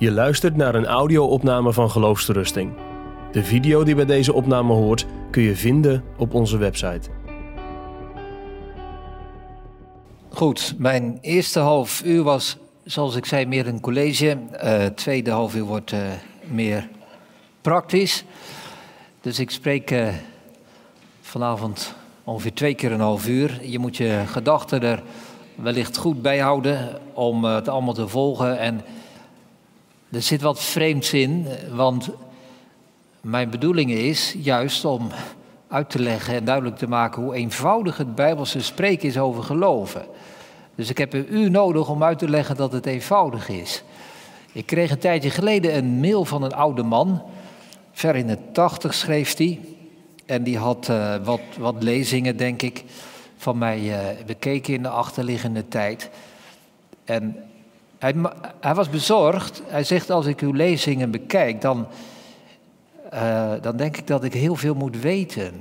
Je luistert naar een audio-opname van Geloofsterusting. De video die bij deze opname hoort kun je vinden op onze website. Goed, mijn eerste half uur was, zoals ik zei, meer een college. Uh, tweede half uur wordt uh, meer praktisch. Dus ik spreek uh, vanavond ongeveer twee keer een half uur. Je moet je gedachten er wellicht goed bij houden om het allemaal te volgen. En er zit wat vreemds in, want mijn bedoeling is juist om uit te leggen en duidelijk te maken hoe eenvoudig het Bijbelse spreken is over geloven. Dus ik heb een uur nodig om uit te leggen dat het eenvoudig is. Ik kreeg een tijdje geleden een mail van een oude man, ver in de tachtig schreef hij. En die had uh, wat, wat lezingen, denk ik, van mij uh, bekeken in de achterliggende tijd. En hij, was bezorgd. Hij zegt, als ik uw lezingen bekijk, dan, uh, dan denk ik dat ik heel veel moet weten.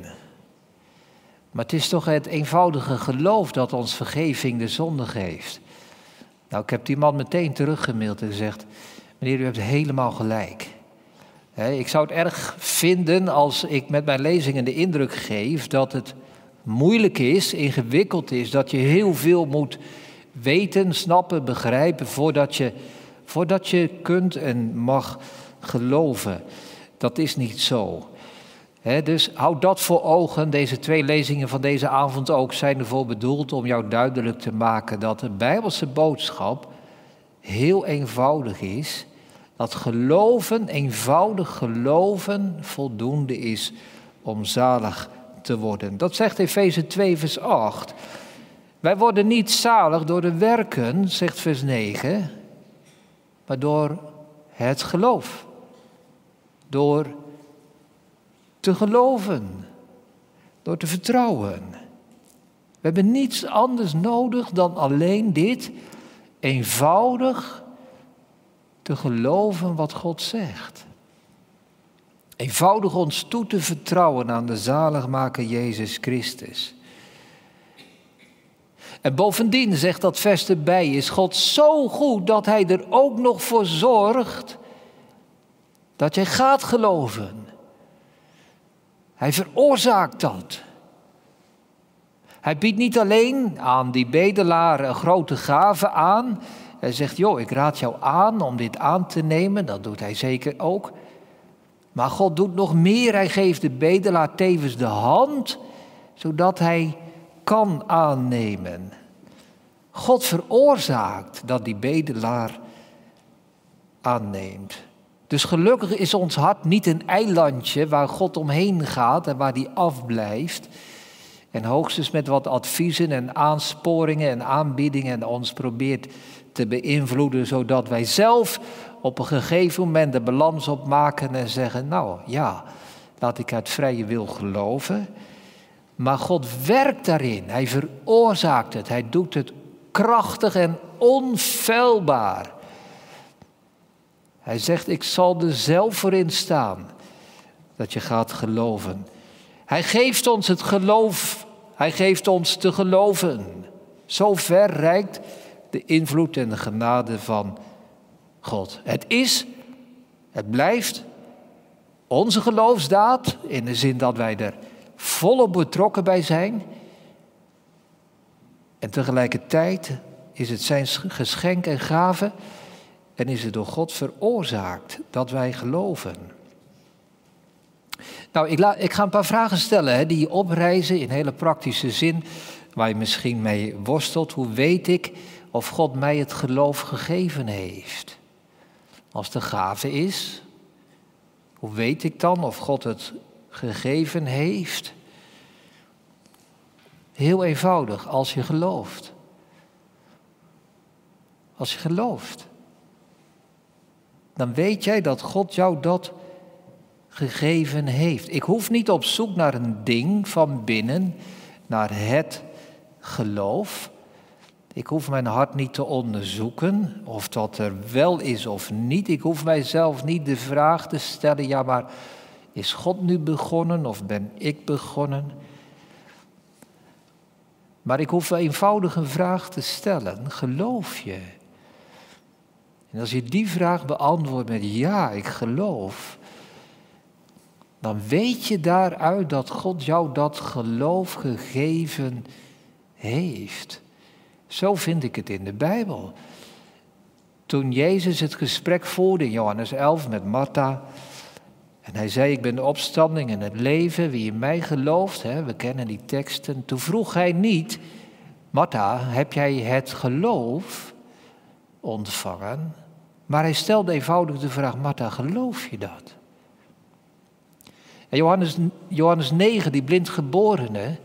Maar het is toch het eenvoudige geloof dat ons vergeving de zonde geeft. Nou, ik heb die man meteen teruggemaild en gezegd: Meneer, u hebt helemaal gelijk. ik zou het erg vinden als ik met mijn lezingen de indruk geef dat het moeilijk is, ingewikkeld is, dat je heel veel moet weten, snappen, begrijpen voordat je, voordat je kunt en mag geloven. Dat is niet zo. dus houd dat voor ogen. Deze twee lezingen van deze avond ook zijn ervoor bedoeld om jou duidelijk te maken dat de Bijbelse boodschap heel eenvoudig is. Dat geloven, eenvoudig geloven, voldoende is om zalig te worden. Dat zegt Efeze 2, vers 8. Wij worden niet zalig door de werken, zegt vers 9, maar door het geloof. Door te geloven, door te vertrouwen. We hebben niets anders nodig dan alleen dit, eenvoudig te geloven wat God zegt. Eenvoudig ons toe te vertrouwen aan de zaligmaker Jezus Christus. En bovendien zegt dat vers erbij, is God zo goed dat Hij er ook nog voor zorgt dat jij gaat geloven. Hij veroorzaakt dat. Hij biedt niet alleen aan die bedelaar een grote gave aan. Hij zegt, joh, ik raad jou aan om dit aan te nemen. Dat doet hij zeker ook. Maar God doet nog meer. Hij geeft de bedelaar tevens de hand, zodat hij kan aannemen. God veroorzaakt dat die bedelaar aanneemt. Dus gelukkig is ons hart niet een eilandje waar God omheen gaat en waar hij afblijft. En hoogstens met wat adviezen en aansporingen en aanbiedingen ons probeert te beïnvloeden, zodat wij zelf op een gegeven moment de balans opmaken en zeggen, nou ja, laat ik uit vrije wil geloven. Maar God werkt daarin. Hij veroorzaakt het. Hij doet het krachtig en onfeilbaar. Hij zegt, ik zal er zelf voor in staan dat je gaat geloven. Hij geeft ons het geloof, hij geeft ons te geloven. Zo ver reikt de invloed en de genade van God. Het is, het blijft onze geloofsdaad, in de zin dat wij er volop betrokken bij zijn. En tegelijkertijd is het zijn geschenk en gave en is het door God veroorzaakt dat wij geloven. Nou, ik, ik ga een paar vragen stellen hè, die opreizen in hele praktische zin, waar je misschien mee worstelt. Hoe weet ik of God mij het geloof gegeven heeft? Als de gave is, hoe weet ik dan of God het gegeven heeft? Heel eenvoudig, als je gelooft. Als je gelooft. Dan weet jij dat God jou dat gegeven heeft. Ik hoef niet op zoek naar een ding van binnen, naar het geloof. Ik hoef mijn hart niet te onderzoeken of dat er wel is of niet. Ik hoef mijzelf niet de vraag te stellen, ja maar is God nu begonnen of ben ik begonnen? Maar ik hoef eenvoudig een vraag te stellen. Geloof je? En als je die vraag beantwoordt met ja, ik geloof, dan weet je daaruit dat God jou dat geloof gegeven heeft. Zo vind ik het in de Bijbel. Toen Jezus het gesprek voerde in Johannes 11 met Martha. En hij zei, ik ben de opstanding en het leven, wie in mij gelooft. Hè, we kennen die teksten. Toen vroeg hij niet, Martha, heb jij het geloof ontvangen? Maar hij stelde eenvoudig de vraag, Martha, geloof je dat? En Johannes, Johannes 9, die blindgeborene,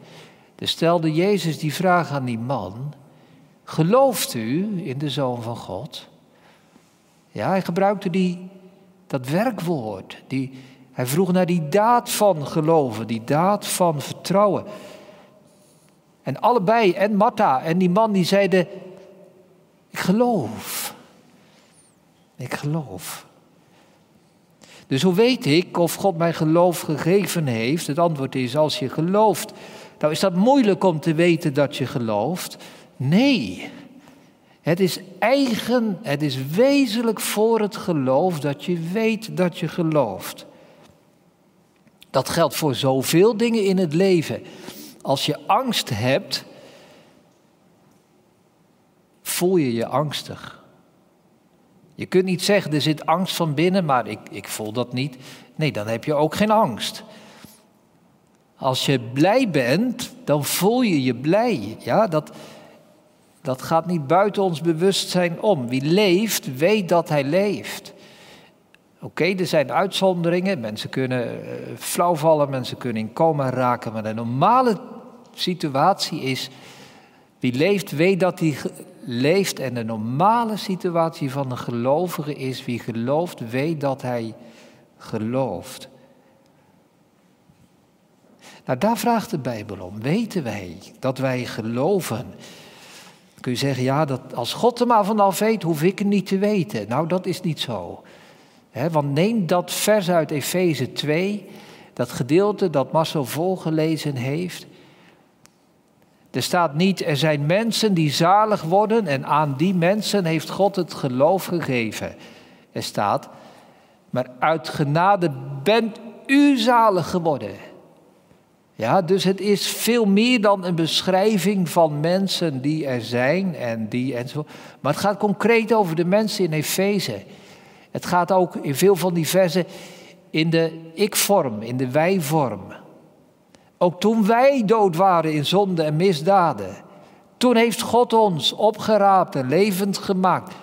dus stelde Jezus die vraag aan die man, gelooft u in de Zoon van God? Ja, hij gebruikte die, dat werkwoord. Die, hij vroeg naar die daad van geloven, die daad van vertrouwen. En allebei, en Martha en die man, die zeiden: Ik geloof. Ik geloof. Dus hoe weet ik of God mij geloof gegeven heeft? Het antwoord is: als je gelooft. Nou is dat moeilijk om te weten dat je gelooft. Nee. Het is eigen, het is wezenlijk voor het geloof dat je weet dat je gelooft. Dat geldt voor zoveel dingen in het leven. Als je angst hebt, voel je je angstig. Je kunt niet zeggen, er zit angst van binnen, maar ik, ik voel dat niet. Nee, dan heb je ook geen angst. Als je blij bent, dan voel je je blij. Ja, dat, dat gaat niet buiten ons bewustzijn om. Wie leeft, weet dat hij leeft. Oké, er zijn uitzonderingen. Mensen kunnen uh, flauwvallen, mensen kunnen in coma raken. Maar de normale situatie is. Wie leeft, weet dat hij leeft. En de normale situatie van een gelovige is. Wie gelooft, weet dat hij gelooft. Nou, daar vraagt de Bijbel om. Weten wij dat wij geloven? Kun je zeggen, ja, dat, als God er maar vanaf weet, hoef ik het niet te weten. Nou, dat is niet zo. want neem dat vers uit Efeze 2, dat gedeelte dat Marcel volgelezen heeft. Er staat niet, er zijn mensen die zalig worden en aan die mensen heeft God het geloof gegeven. Er staat, maar uit genade bent u zalig geworden. Ja, dus het is veel meer dan een beschrijving van mensen die er zijn en die en zo. Maar het gaat concreet over de mensen in Efeze. Het gaat ook in veel van die versen in de ik-vorm, in de wij-vorm. Ook toen wij dood waren in zonde en misdaden, toen heeft God ons opgeraapt en levend gemaakt.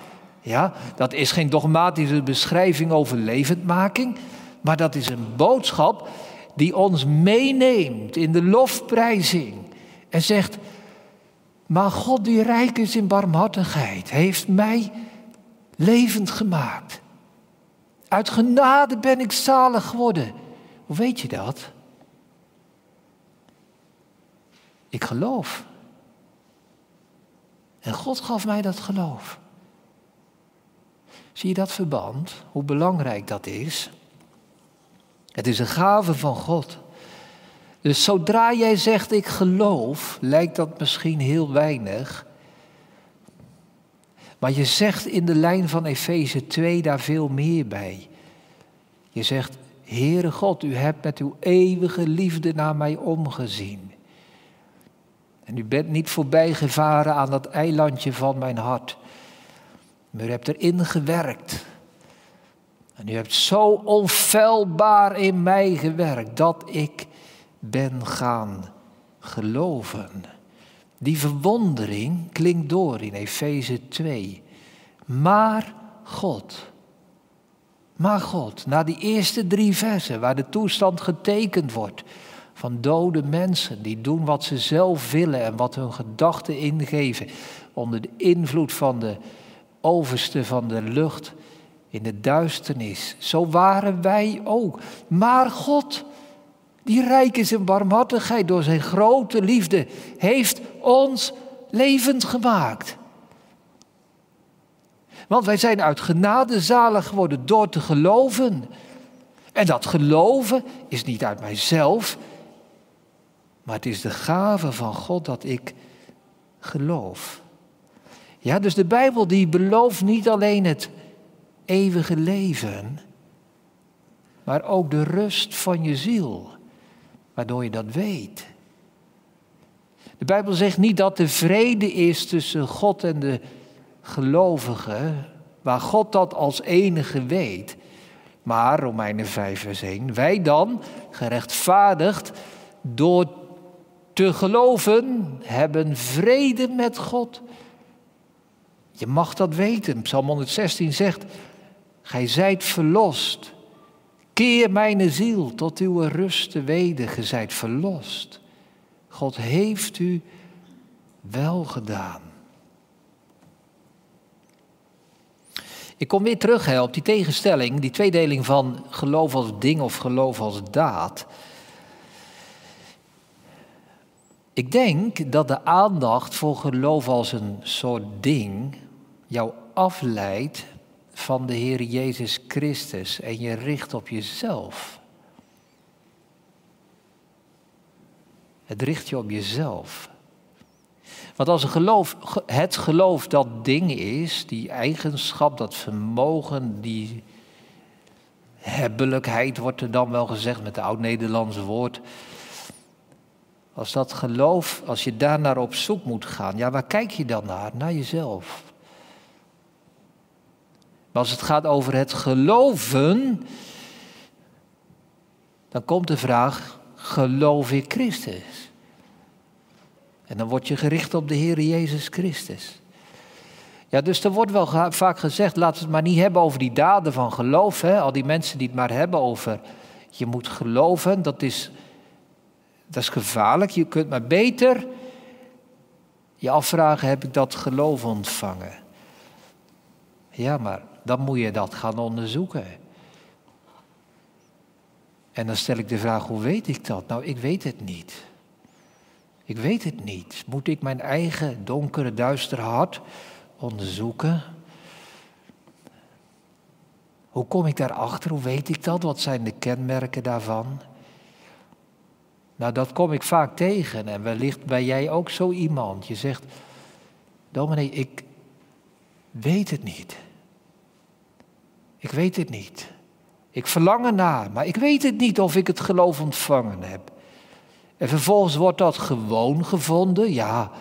Ja, dat is geen dogmatische beschrijving over levendmaking, maar dat is een boodschap die ons meeneemt in de lofprijzing en zegt, maar God die rijk is in barmhartigheid, heeft mij levend gemaakt. Uit genade ben ik zalig geworden. Hoe weet je dat? Ik geloof. En God gaf mij dat geloof. Zie je dat verband? Hoe belangrijk dat is? Het is een gave van God. Dus zodra jij zegt ik geloof, lijkt dat misschien heel weinig. Maar je zegt in de lijn van Efeze 2 daar veel meer bij. Je zegt, Heere God, u hebt met uw eeuwige liefde naar mij omgezien. En u bent niet voorbijgevaren aan dat eilandje van mijn hart. Maar u hebt erin gewerkt. En u hebt zo onfeilbaar in mij gewerkt dat ik ben gaan geloven. Die verwondering klinkt door in Efeze 2. Maar God. Maar God, na die eerste drie versen waar de toestand getekend wordt van dode mensen die doen wat ze zelf willen en wat hun gedachten ingeven onder de invloed van de overste van de lucht, in de duisternis. Zo waren wij ook. Maar God, die rijk is in barmhartigheid door zijn grote liefde, heeft ons levend gemaakt. Want wij zijn uit genade zalig geworden door te geloven. En dat geloven is niet uit mijzelf, maar het is de gave van God dat ik geloof. Ja, dus de Bijbel die belooft niet alleen het eeuwige leven, maar ook de rust van je ziel, waardoor je dat weet. De Bijbel zegt niet dat er vrede is tussen God en de gelovigen, waar God dat als enige weet. Maar, Romeinen 5 vers 1, wij dan, gerechtvaardigd door te geloven, hebben vrede met God. Je mag dat weten. Psalm 116 zegt, gij zijt verlost. Keer mijn ziel tot uw rust te weder, gij zijt verlost. God heeft u wel gedaan. Ik kom weer terug hè, op die tegenstelling, die tweedeling van geloof als ding of geloof als daad. Ik denk dat de aandacht voor geloof als een soort ding jou afleidt van de Heer Jezus Christus en je richt op jezelf. Het richt je op jezelf. Want als een geloof, het geloof dat ding is, die eigenschap, dat vermogen, die hebbelijkheid wordt er dan wel gezegd met het oud-Nederlandse woord. Als dat geloof, als je daar naar op zoek moet gaan, ja, waar kijk je dan naar? Naar jezelf. Maar als het gaat over het geloven, dan komt de vraag, geloof ik Christus? En dan word je gericht op de Heer Jezus Christus. Ja, dus er wordt wel vaak gezegd, laten we het maar niet hebben over die daden van geloof. Hè? Al die mensen die het maar hebben over, je moet geloven, dat is, dat is gevaarlijk. Je kunt maar beter je afvragen, heb ik dat geloof ontvangen? Ja, maar dan moet je dat gaan onderzoeken. En dan stel ik de vraag, hoe weet ik dat? Nou, ik weet het niet. Ik weet het niet. Moet ik mijn eigen donkere, duistere hart onderzoeken? Hoe kom ik daarachter? Hoe weet ik dat? Wat zijn de kenmerken daarvan? Nou, dat kom ik vaak tegen. En wellicht ben jij ook zo iemand. Je zegt, dominee, ik weet het niet. Ik weet het niet. Ik verlang ernaar, maar ik weet het niet of ik het geloof ontvangen heb. En vervolgens wordt dat gewoon gevonden. Ja,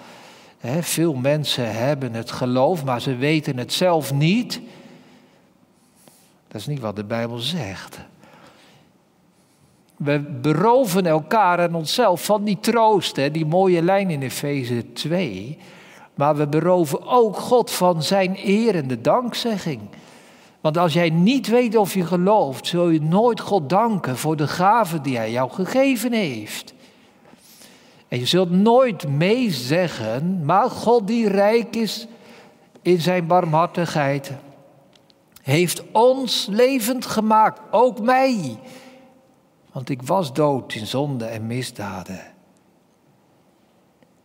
hè, veel mensen hebben het geloof, maar ze weten het zelf niet. Dat is niet wat de Bijbel zegt. We beroven elkaar en onszelf van die troost, hè, die mooie lijn in Efeze 2. Maar we beroven ook God van zijn eer en de dankzegging. Want als jij niet weet of je gelooft, zul je nooit God danken voor de gave die Hij jou gegeven heeft. En je zult nooit mee zeggen, maar God die rijk is in zijn barmhartigheid, heeft ons levend gemaakt, ook mij. Want ik was dood in zonde en misdaden.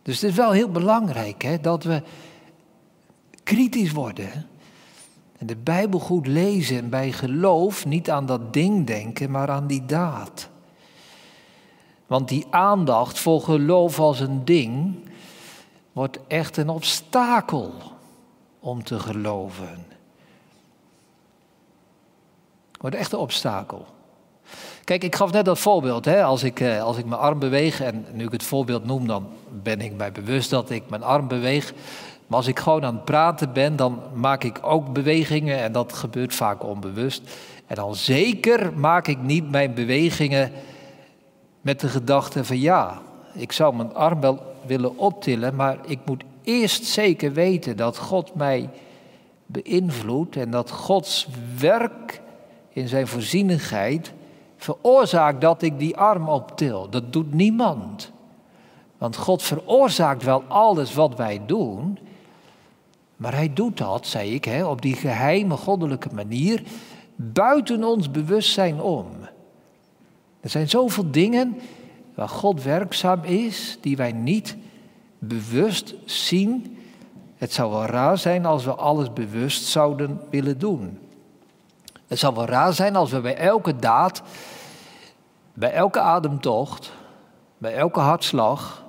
Dus het is wel heel belangrijk hè, dat we kritisch worden. En de Bijbel goed lezen en bij geloof niet aan dat ding denken, maar aan die daad. Want die aandacht voor geloof als een ding wordt echt een obstakel om te geloven. Wordt echt een obstakel. Kijk, ik gaf net dat voorbeeld. Hè? Als, ik, eh, als ik mijn arm beweeg, en nu ik het voorbeeld noem, dan ben ik mij bewust dat ik mijn arm beweeg. Maar als ik gewoon aan het praten ben, dan maak ik ook bewegingen en dat gebeurt vaak onbewust. En dan zeker maak ik niet mijn bewegingen met de gedachte van ja, ik zou mijn arm wel willen optillen, maar ik moet eerst zeker weten dat God mij beïnvloedt en dat Gods werk in zijn voorzienigheid veroorzaakt dat ik die arm optil. Dat doet niemand. Want God veroorzaakt wel alles wat wij doen, maar hij doet dat, zei ik, hè, op die geheime goddelijke manier, buiten ons bewustzijn om. Er zijn zoveel dingen waar God werkzaam is, die wij niet bewust zien. Het zou wel raar zijn als we alles bewust zouden willen doen. Het zou wel raar zijn als we bij elke daad, bij elke ademtocht, bij elke hartslag,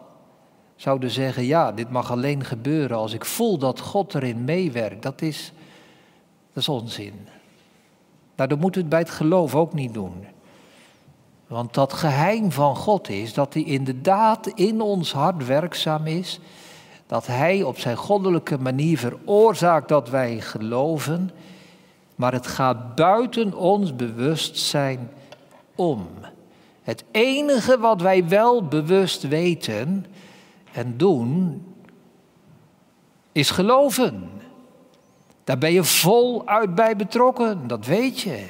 zouden zeggen, ja, dit mag alleen gebeuren als ik voel dat God erin meewerkt. Dat is, dat is onzin. Nou, dan moeten we het bij het geloof ook niet doen. Want dat geheim van God is dat hij inderdaad in ons hart werkzaam is. Dat hij op zijn goddelijke manier veroorzaakt dat wij geloven. Maar het gaat buiten ons bewustzijn om. Het enige wat wij wel bewust weten en doen, is geloven. Daar ben je voluit bij betrokken, dat weet je.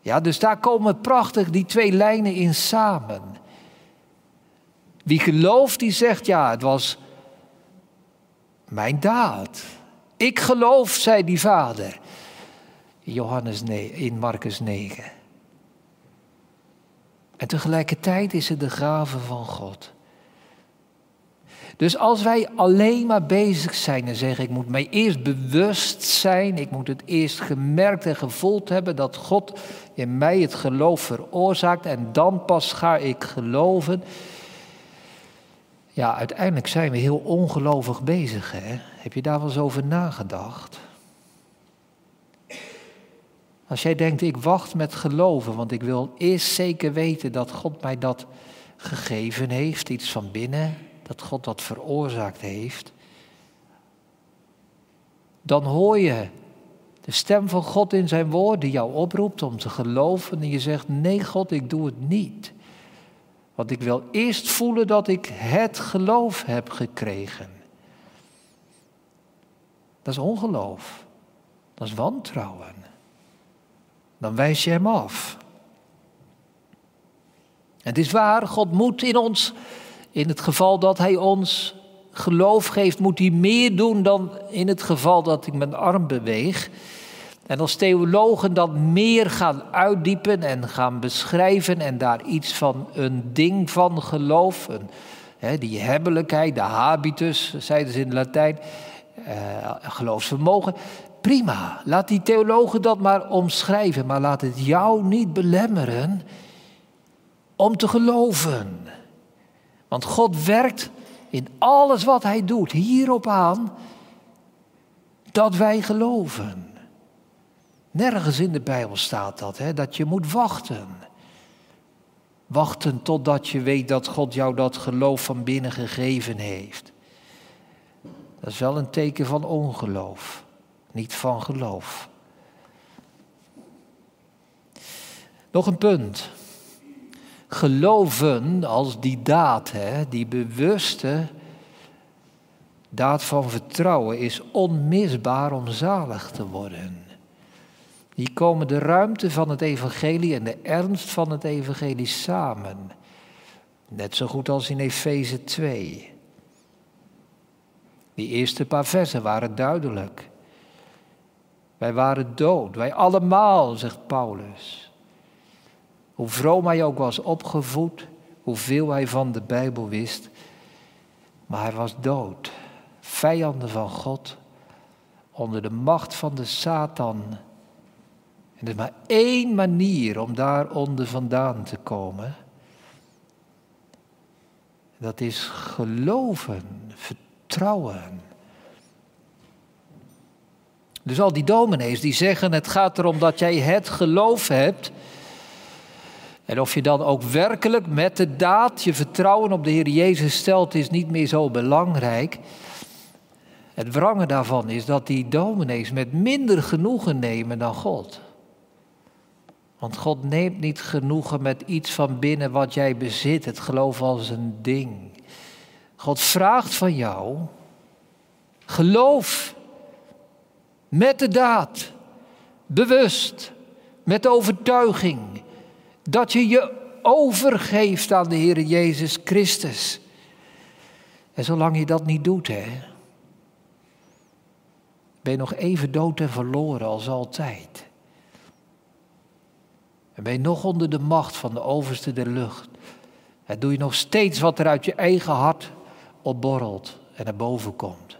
Ja, dus daar komen prachtig die twee lijnen in samen. Wie gelooft, die zegt ja, het was mijn daad. Ik geloof, zei die vader. Johannes in Marcus 9. En tegelijkertijd is het de gave van God. Dus als wij alleen maar bezig zijn en zeggen: Ik moet mij eerst bewust zijn, ik moet het eerst gemerkt en gevoeld hebben dat God in mij het geloof veroorzaakt en dan pas ga ik geloven. Ja, uiteindelijk zijn we heel ongelovig bezig. Hè? Heb je daar wel eens over nagedacht? Als jij denkt, ik wacht met geloven, want ik wil eerst zeker weten dat God mij dat gegeven heeft, iets van binnen, dat God dat veroorzaakt heeft, dan hoor je de stem van God in zijn woord die jou oproept om te geloven en je zegt, nee God, ik doe het niet. Want ik wil eerst voelen dat ik het geloof heb gekregen. Dat is ongeloof. Dat is wantrouwen. Dan wijs je hem af. Het is waar, God moet in ons in het geval dat hij ons geloof geeft, moet hij meer doen dan in het geval dat ik mijn arm beweeg. En als theologen dat meer gaan uitdiepen en gaan beschrijven en daar iets van een ding van geloof, hè, die hebbelijkheid, de habitus, zeiden ze in Latijn, eh, geloofsvermogen. Prima, laat die theologen dat maar omschrijven, maar laat het jou niet belemmeren om te geloven. Want God werkt in alles wat Hij doet hierop aan dat wij geloven. Nergens in de Bijbel staat dat, hè, dat je moet wachten. Wachten totdat je weet dat God jou dat geloof van binnen gegeven heeft. Dat is wel een teken van ongeloof, niet van geloof. Nog een punt geloven als die daad, hè, die bewuste daad van vertrouwen, is onmisbaar om zalig te worden. Hier komen de ruimte van het evangelie en de ernst van het evangelie samen. Net zo goed als in Efeze 2. Die eerste paar versen waren duidelijk. Wij waren dood, wij allemaal, zegt Paulus. Hoe vroom hij ook was opgevoed, hoeveel hij van de Bijbel wist. Maar hij was dood, vijanden van God, onder de macht van de Satan. En er is maar één manier om daaronder vandaan te komen. Dat is geloven, vertrouwen. Dus al die dominees die zeggen: het gaat erom dat jij het geloof hebt en of je dan ook werkelijk met de daad je vertrouwen op de Heer Jezus stelt, is niet meer zo belangrijk. Het wrange daarvan is dat die dominees met minder genoegen nemen dan God. Want God neemt niet genoegen met iets van binnen wat jij bezit, het geloof als een ding. God vraagt van jou, geloof met de daad, bewust, met overtuiging dat je je overgeeft aan de Heer Jezus Christus. En zolang je dat niet doet, hè, ben je nog even dood en verloren als altijd. En ben je nog onder de macht van de overste der lucht. En doe je nog steeds wat er uit je eigen hart opborrelt en naar boven komt.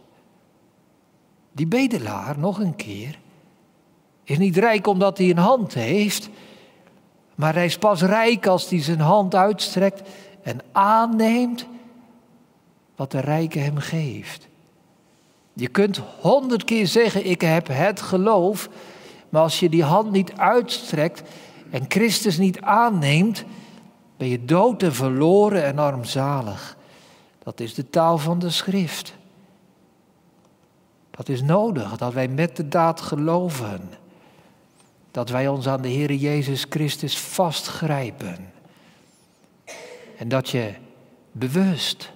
Die bedelaar, nog een keer, is niet rijk omdat hij een hand heeft, maar hij is pas rijk als hij zijn hand uitstrekt en aanneemt wat de rijke hem geeft. Je kunt honderd keer zeggen, ik heb het geloof, Maar als je die hand niet uitstrekt en Christus niet aanneemt, ben je dood en verloren en armzalig. Dat is de taal van de schrift. Dat is nodig, dat wij met de daad geloven. Dat wij ons aan de Heer Jezus Christus vastgrijpen. En dat je bewust,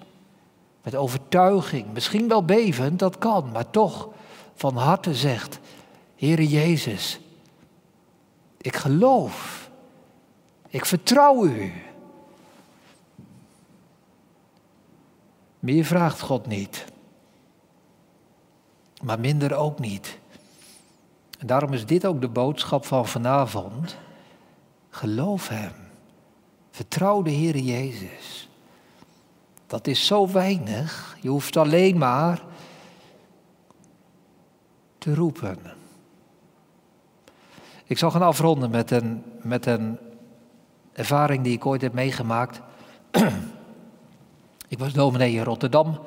met overtuiging, misschien wel bevend, dat kan, maar toch van harte zegt, Heere Jezus, ik geloof, ik vertrouw u. Meer vraagt God niet, maar minder ook niet. En daarom is dit ook de boodschap van vanavond. Geloof Hem. Vertrouw de Heer Jezus. Dat is zo weinig. Je hoeft alleen maar te roepen. Ik zal gaan afronden met een, met een ervaring die ik ooit heb meegemaakt. ik was dominee in Rotterdam.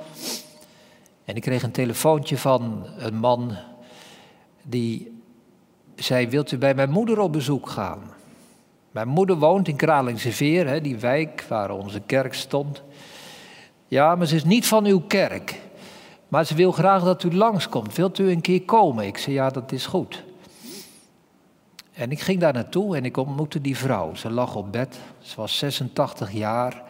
En ik kreeg een telefoontje van een man die zei: Wilt u bij mijn moeder op bezoek gaan? Mijn moeder woont in Kralingse Veer, die wijk waar onze kerk stond. Ja, maar ze is niet van uw kerk. Maar ze wil graag dat u langskomt. Wilt u een keer komen? Ik zei: Ja, dat is goed. En ik ging daar naartoe en ik ontmoette die vrouw. Ze lag op bed, ze was 86 jaar.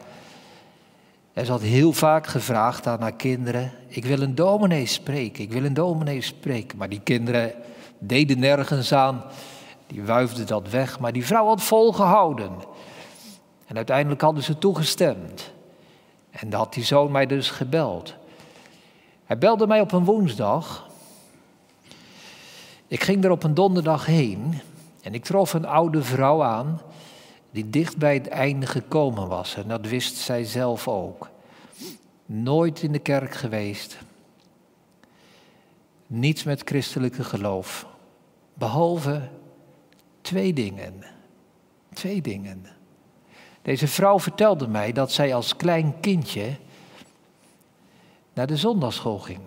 En ze had heel vaak gevraagd aan haar kinderen: Ik wil een dominee spreken, ik wil een dominee spreken. Maar die kinderen deden nergens aan, die wuifden dat weg. Maar die vrouw had volgehouden. En uiteindelijk hadden ze toegestemd. En dan had die zoon mij dus gebeld. Hij belde mij op een woensdag. Ik ging er op een donderdag heen. En ik trof een oude vrouw aan die dicht bij het einde gekomen was. En dat wist zij zelf ook. Nooit in de kerk geweest. Niets met christelijke geloof. Behalve twee dingen. Twee dingen. Deze vrouw vertelde mij dat zij als klein kindje naar de zondagschool ging.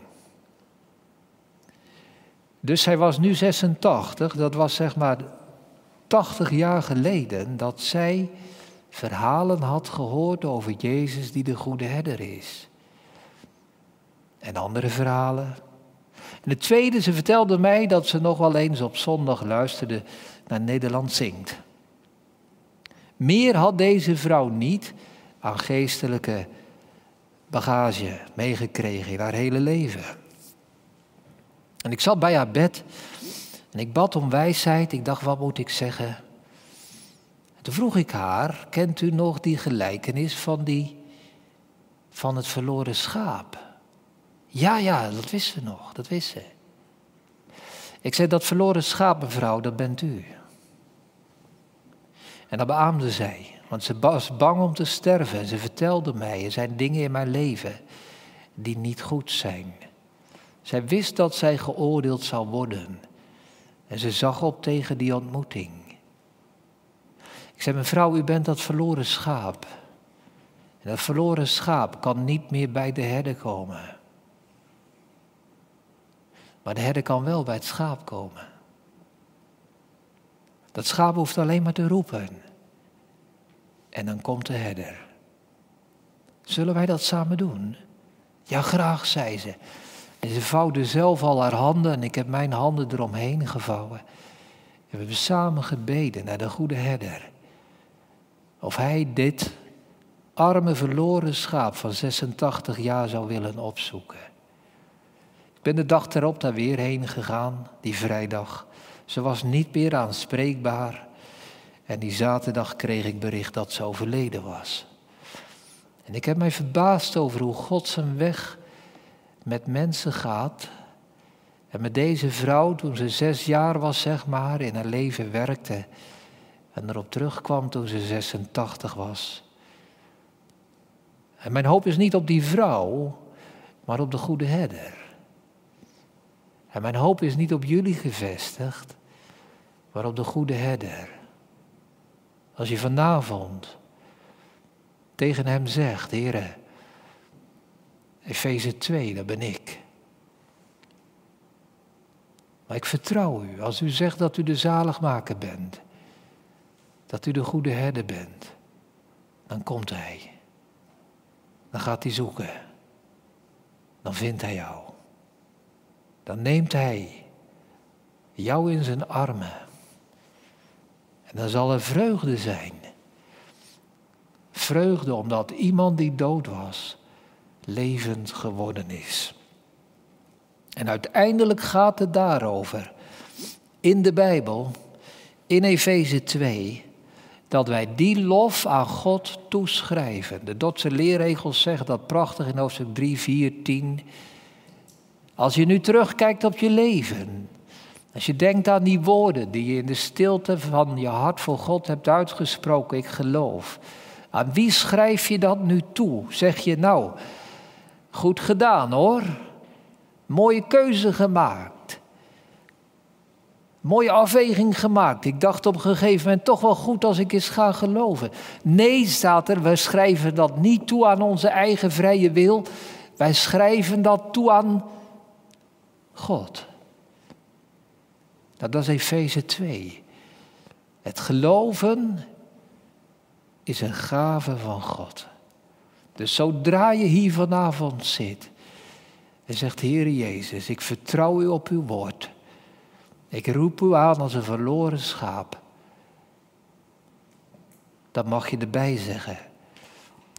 Dus zij was nu 86, dat was zeg maar 80 jaar geleden dat zij verhalen had gehoord over Jezus die de goede herder is. En andere verhalen. En de tweede, ze vertelde mij dat ze nog wel eens op zondag luisterde naar Nederland zingt. Meer had deze vrouw niet aan geestelijke bagage meegekregen in haar hele leven. En ik zat bij haar bed en ik bad om wijsheid. Ik dacht, wat moet ik zeggen? toen vroeg ik haar, kent u nog die gelijkenis van, die, van het verloren schaap? Ja, ja, dat wist ze nog, dat wist ze. Ik zei, dat verloren schaap, mevrouw, dat bent u. En dat beaamde zij, want ze was bang om te sterven. En ze vertelde mij, er zijn dingen in mijn leven die niet goed zijn. Zij wist dat zij geoordeeld zou worden. En ze zag op tegen die ontmoeting. Ik zei, mevrouw, u bent dat verloren schaap. En dat verloren schaap kan niet meer bij de herder komen. Maar de herder kan wel bij het schaap komen. Dat schaap hoeft alleen maar te roepen. En dan komt de herder. Zullen wij dat samen doen? Ja, graag, zei ze. En ze vouwde zelf al haar handen en ik heb mijn handen eromheen gevouwen. En we hebben samen gebeden naar de goede herder. Of hij dit arme verloren schaap van 86 jaar zou willen opzoeken. Ben de dag erop daar weer heen gegaan, die vrijdag. Ze was niet meer aanspreekbaar. En die zaterdag kreeg ik bericht dat ze overleden was. En ik heb mij verbaasd over hoe God zijn weg met mensen gaat. En met deze vrouw, toen ze zes jaar was, zeg maar, in haar leven werkte. En erop terugkwam toen ze 86 was. En mijn hoop is niet op die vrouw, maar op de goede herder. En mijn hoop is niet op jullie gevestigd, maar op de goede herder. Als je vanavond tegen hem zegt, Heer, Efeze 2, dat ben ik. Maar ik vertrouw u. Als u zegt dat u de zaligmaker bent, dat u de goede herder bent, dan komt hij. Dan gaat hij zoeken. Dan vindt hij jou. Dan neemt hij jou in zijn armen. En dan zal er vreugde zijn. Vreugde omdat iemand die dood was, levend geworden is. En uiteindelijk gaat het daarover in de Bijbel, in Efeze 2, dat wij die lof aan God toeschrijven. De Dotse leerregels zeggen dat prachtig in hoofdstuk 3, 4, 10. Als je nu terugkijkt op je leven, als je denkt aan die woorden die je in de stilte van je hart voor God hebt uitgesproken, ik geloof. Aan wie schrijf je dat nu toe? Zeg je nou, goed gedaan hoor, mooie keuze gemaakt. Mooie afweging gemaakt. Ik dacht op een gegeven moment toch wel goed als ik eens ga geloven. Nee, staat er, wij schrijven dat niet toe aan onze eigen vrije wil. Wij schrijven dat toe aan God. Nou, dat is Efeze 2. Het geloven is een gave van God. Dus zodra je hier vanavond zit en zegt, Heere Jezus, ik vertrouw u op uw woord. Ik roep u aan als een verloren schaap. Dan mag je erbij zeggen.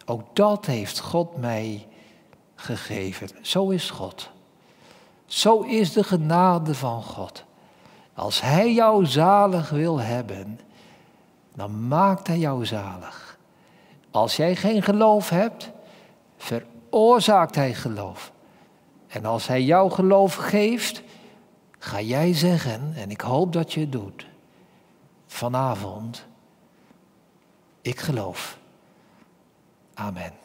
Ook dat heeft God mij gegeven. Zo is God. Zo is de genade van God. Als Hij jou zalig wil hebben, dan maakt Hij jou zalig. Als jij geen geloof hebt, veroorzaakt Hij geloof. En als Hij jou geloof geeft, ga jij zeggen, en ik hoop dat je het doet, vanavond, ik geloof. Amen.